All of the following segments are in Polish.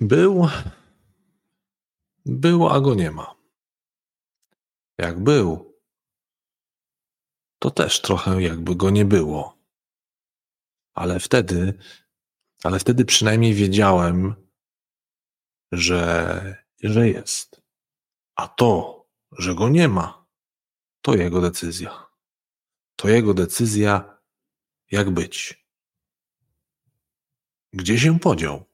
Był, był, a go nie ma. Jak był, to też trochę jakby go nie było. Ale wtedy, ale wtedy przynajmniej wiedziałem, że, że jest. A to, że go nie ma, to jego decyzja. To jego decyzja, jak być. Gdzie się podział?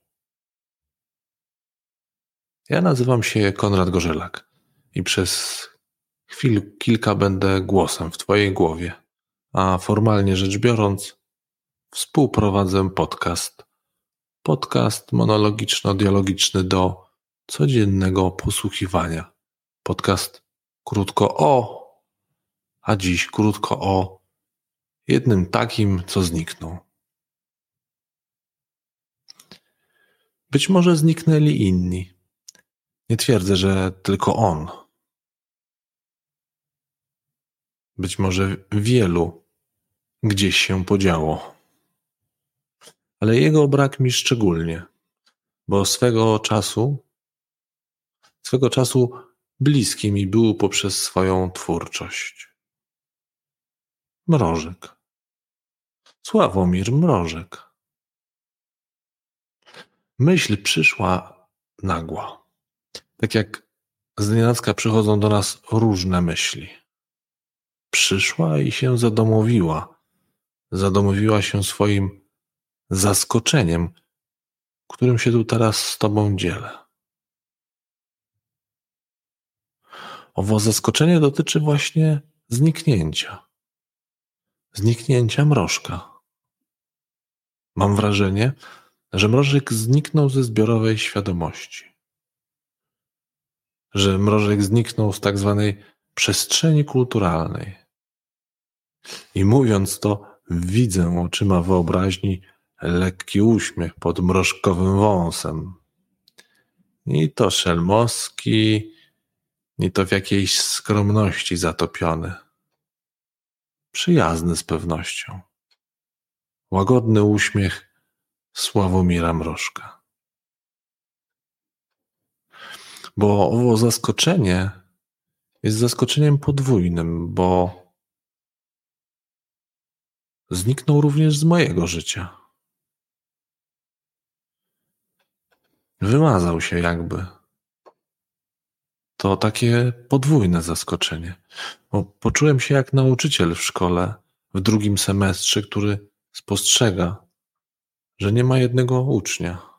Ja nazywam się Konrad Gorzelak i przez chwil kilka będę głosem w Twojej głowie, a formalnie rzecz biorąc, współprowadzę podcast. Podcast monologiczno-dialogiczny do codziennego posłuchiwania. Podcast krótko o, a dziś krótko o jednym takim, co zniknął. Być może zniknęli inni nie twierdzę, że tylko on. Być może wielu gdzieś się podziało. Ale jego brak mi szczególnie, bo swego czasu, swego czasu bliski mi był poprzez swoją twórczość. Mrożek. Sławomir Mrożek. Myśl przyszła nagła. Tak jak znienacka przychodzą do nas różne myśli. Przyszła i się zadomowiła. Zadomowiła się swoim zaskoczeniem, którym się tu teraz z Tobą dzielę. Owo zaskoczenie dotyczy właśnie zniknięcia. Zniknięcia mrożka. Mam wrażenie, że mrożek zniknął ze zbiorowej świadomości że mrożek zniknął z tak zwanej przestrzeni kulturalnej. I mówiąc to, widzę oczyma wyobraźni lekki uśmiech pod mrożkowym wąsem. Ni to szelmowski, ni to w jakiejś skromności zatopiony. Przyjazny z pewnością. Łagodny uśmiech Sławomira Mrożka. Bo owo zaskoczenie jest zaskoczeniem podwójnym, bo zniknął również z mojego życia. Wymazał się jakby. To takie podwójne zaskoczenie. Bo poczułem się jak nauczyciel w szkole w drugim semestrze, który spostrzega, że nie ma jednego ucznia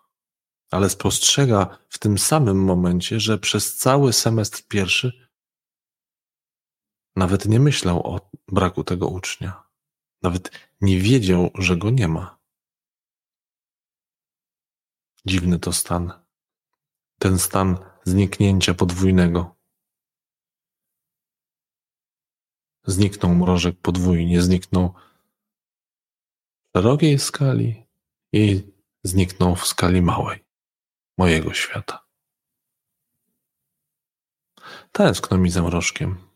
ale spostrzega w tym samym momencie, że przez cały semestr pierwszy nawet nie myślał o braku tego ucznia. Nawet nie wiedział, że go nie ma. Dziwny to stan. Ten stan zniknięcia podwójnego. Zniknął mrożek podwójnie, zniknął w szerokiej skali i zniknął w skali małej mojego świata. Tęskno mi za mrożkiem.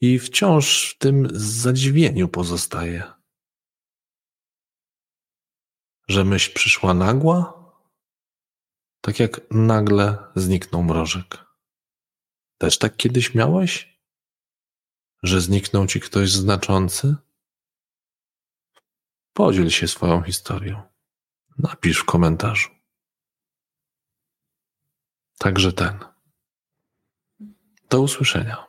I wciąż w tym zadziwieniu pozostaje. Że myśl przyszła nagła, tak jak nagle zniknął mrożek. Też tak kiedyś miałeś? Że zniknął ci ktoś znaczący? Podziel się swoją historią. Napisz w komentarzu. Także ten. Do usłyszenia.